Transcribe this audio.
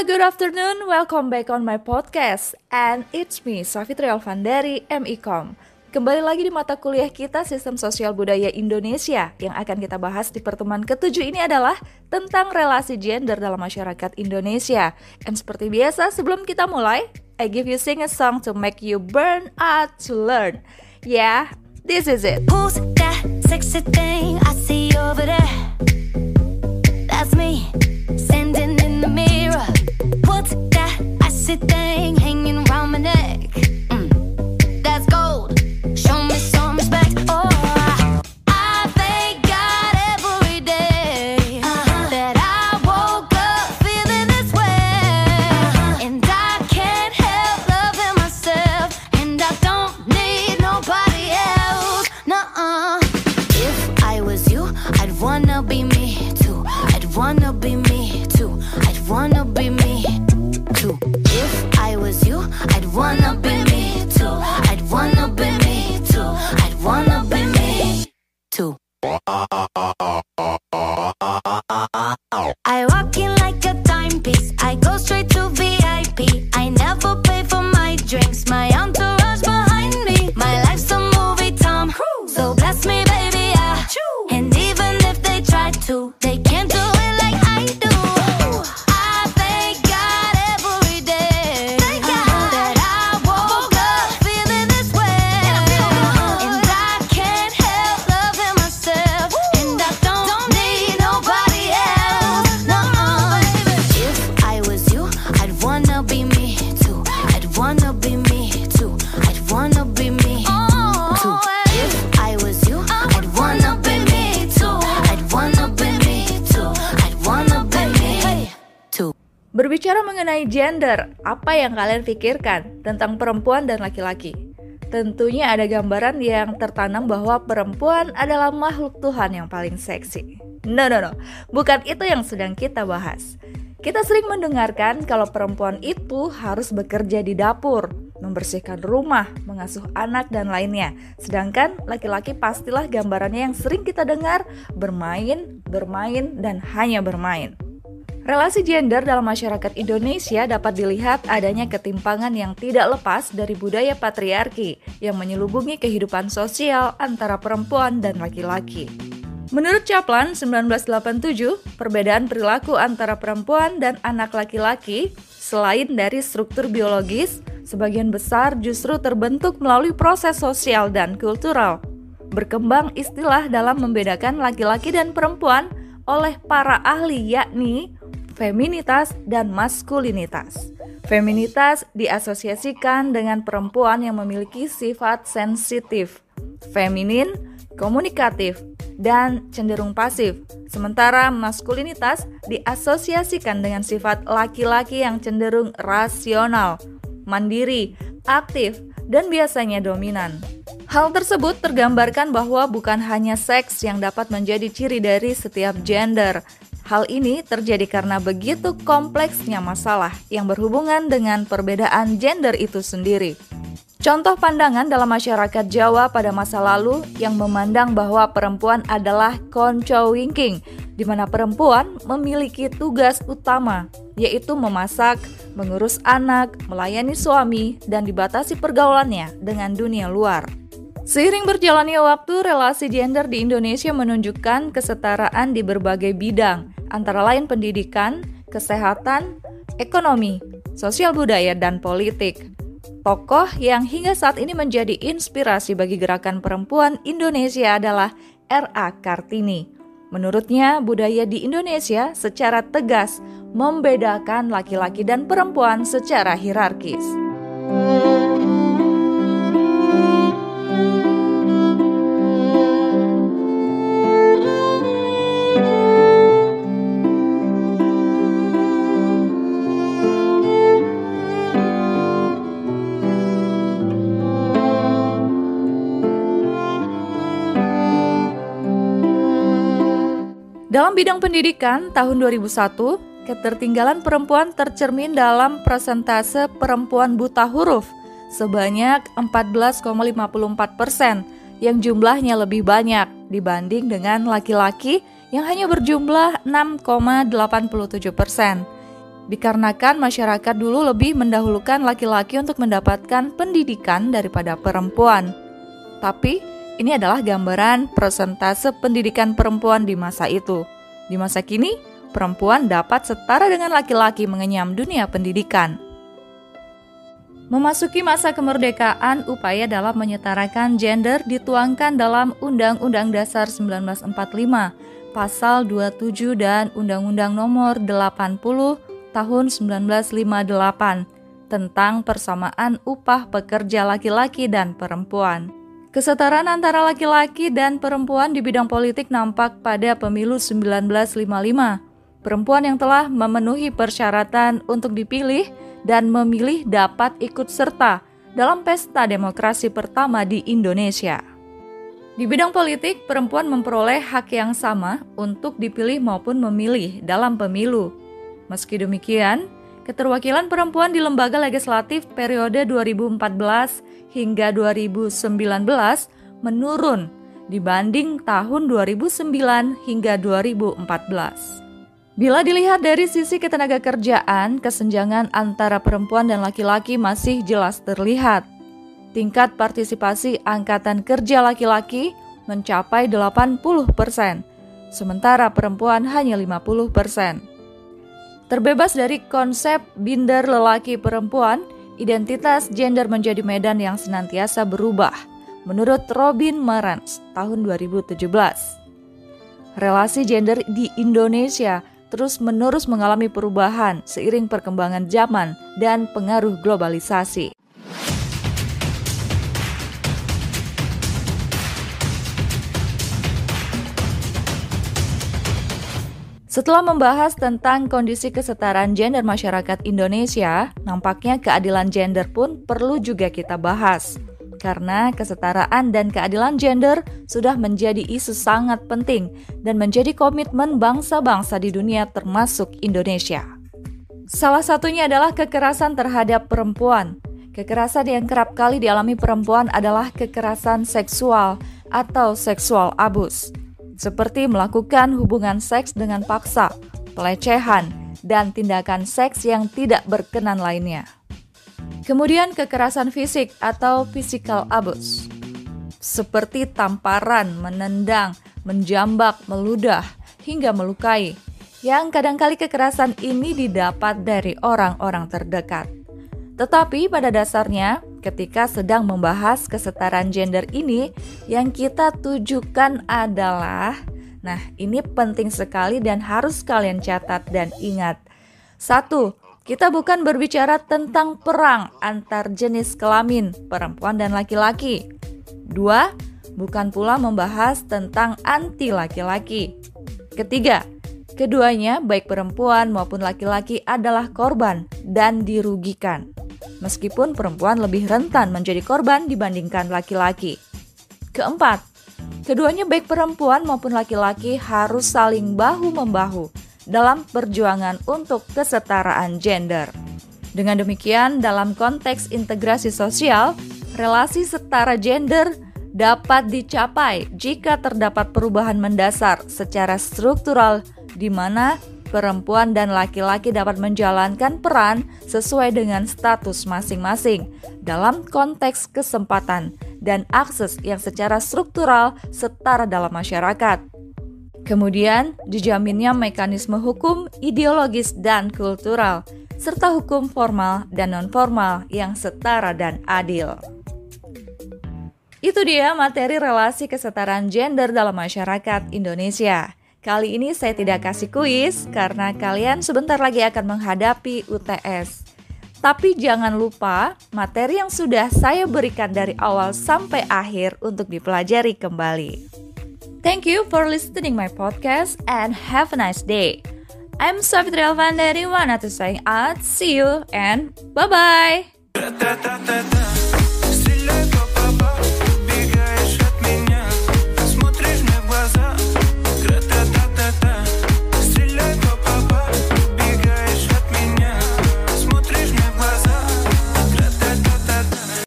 Good afternoon. Welcome back on my podcast. And it's me, Safitri Alvan dari. Kembali lagi di mata kuliah kita Sistem Sosial Budaya Indonesia Yang akan kita bahas di pertemuan ketujuh ini adalah Tentang relasi gender dalam masyarakat Indonesia Dan seperti biasa sebelum kita mulai I give you sing a song to make you burn out to learn Yeah, this is it Who's that sexy thing I see over there? That's me, standing in the mirror. Mengenai gender, apa yang kalian pikirkan tentang perempuan dan laki-laki? Tentunya ada gambaran yang tertanam bahwa perempuan adalah makhluk Tuhan yang paling seksi. No, no, no. Bukan itu yang sedang kita bahas. Kita sering mendengarkan kalau perempuan itu harus bekerja di dapur, membersihkan rumah, mengasuh anak, dan lainnya. Sedangkan laki-laki pastilah gambarannya yang sering kita dengar bermain, bermain, dan hanya bermain. Relasi gender dalam masyarakat Indonesia dapat dilihat adanya ketimpangan yang tidak lepas dari budaya patriarki yang menyelubungi kehidupan sosial antara perempuan dan laki-laki. Menurut Kaplan 1987, perbedaan perilaku antara perempuan dan anak laki-laki selain dari struktur biologis, sebagian besar justru terbentuk melalui proses sosial dan kultural. Berkembang istilah dalam membedakan laki-laki dan perempuan oleh para ahli yakni feminitas dan maskulinitas. Feminitas diasosiasikan dengan perempuan yang memiliki sifat sensitif, feminin, komunikatif, dan cenderung pasif. Sementara maskulinitas diasosiasikan dengan sifat laki-laki yang cenderung rasional, mandiri, aktif, dan biasanya dominan. Hal tersebut tergambarkan bahwa bukan hanya seks yang dapat menjadi ciri dari setiap gender. Hal ini terjadi karena begitu kompleksnya masalah yang berhubungan dengan perbedaan gender itu sendiri. Contoh pandangan dalam masyarakat Jawa pada masa lalu yang memandang bahwa perempuan adalah konco wingking, di mana perempuan memiliki tugas utama, yaitu memasak, mengurus anak, melayani suami, dan dibatasi pergaulannya dengan dunia luar. Seiring berjalannya waktu, relasi gender di Indonesia menunjukkan kesetaraan di berbagai bidang, antara lain pendidikan, kesehatan, ekonomi, sosial budaya, dan politik. Tokoh yang hingga saat ini menjadi inspirasi bagi gerakan perempuan Indonesia adalah R.A. Kartini. Menurutnya, budaya di Indonesia secara tegas membedakan laki-laki dan perempuan secara hierarkis. Dalam bidang pendidikan, tahun 2001, ketertinggalan perempuan tercermin dalam persentase perempuan buta huruf sebanyak 14,54 persen, yang jumlahnya lebih banyak dibanding dengan laki-laki yang hanya berjumlah 6,87 persen. Dikarenakan masyarakat dulu lebih mendahulukan laki-laki untuk mendapatkan pendidikan daripada perempuan. Tapi ini adalah gambaran persentase pendidikan perempuan di masa itu. Di masa kini, perempuan dapat setara dengan laki-laki mengenyam dunia pendidikan. Memasuki masa kemerdekaan, upaya dalam menyetarakan gender dituangkan dalam Undang-Undang Dasar 1945, Pasal 27 dan Undang-Undang Nomor 80 Tahun 1958 tentang persamaan upah pekerja laki-laki dan perempuan. Kesetaraan antara laki-laki dan perempuan di bidang politik nampak pada pemilu 1955. Perempuan yang telah memenuhi persyaratan untuk dipilih dan memilih dapat ikut serta dalam pesta demokrasi pertama di Indonesia. Di bidang politik, perempuan memperoleh hak yang sama untuk dipilih maupun memilih dalam pemilu. Meski demikian, keterwakilan perempuan di lembaga legislatif periode 2014 hingga 2019 menurun dibanding tahun 2009 hingga 2014. Bila dilihat dari sisi ketenaga kerjaan, kesenjangan antara perempuan dan laki-laki masih jelas terlihat. Tingkat partisipasi angkatan kerja laki-laki mencapai 80 persen, sementara perempuan hanya 50 persen. Terbebas dari konsep binder lelaki perempuan, identitas gender menjadi medan yang senantiasa berubah, menurut Robin Marantz tahun 2017. Relasi gender di Indonesia terus-menerus mengalami perubahan seiring perkembangan zaman dan pengaruh globalisasi. Setelah membahas tentang kondisi kesetaraan gender masyarakat Indonesia, nampaknya keadilan gender pun perlu juga kita bahas karena kesetaraan dan keadilan gender sudah menjadi isu sangat penting dan menjadi komitmen bangsa-bangsa di dunia termasuk Indonesia. Salah satunya adalah kekerasan terhadap perempuan. Kekerasan yang kerap kali dialami perempuan adalah kekerasan seksual atau seksual abus, seperti melakukan hubungan seks dengan paksa, pelecehan, dan tindakan seks yang tidak berkenan lainnya. Kemudian kekerasan fisik atau physical abuse. Seperti tamparan, menendang, menjambak, meludah, hingga melukai. Yang kadangkali kekerasan ini didapat dari orang-orang terdekat. Tetapi pada dasarnya, ketika sedang membahas kesetaraan gender ini, yang kita tujukan adalah Nah, ini penting sekali dan harus kalian catat dan ingat. Satu, kita bukan berbicara tentang perang antar jenis kelamin perempuan dan laki-laki. Dua, bukan pula membahas tentang anti laki-laki. Ketiga, keduanya baik perempuan maupun laki-laki adalah korban dan dirugikan. Meskipun perempuan lebih rentan menjadi korban dibandingkan laki-laki. Keempat, keduanya baik perempuan maupun laki-laki harus saling bahu-membahu dalam perjuangan untuk kesetaraan gender. Dengan demikian, dalam konteks integrasi sosial, relasi setara gender dapat dicapai jika terdapat perubahan mendasar secara struktural di mana perempuan dan laki-laki dapat menjalankan peran sesuai dengan status masing-masing dalam konteks kesempatan dan akses yang secara struktural setara dalam masyarakat. Kemudian, dijaminnya mekanisme hukum, ideologis, dan kultural, serta hukum formal dan non-formal yang setara dan adil. Itu dia materi relasi kesetaraan gender dalam masyarakat Indonesia. Kali ini saya tidak kasih kuis karena kalian sebentar lagi akan menghadapi UTS. Tapi jangan lupa materi yang sudah saya berikan dari awal sampai akhir untuk dipelajari kembali. Thank you for listening my podcast and have a nice day. I'm Savitri Alvandari, wanna to say out. See you and bye bye.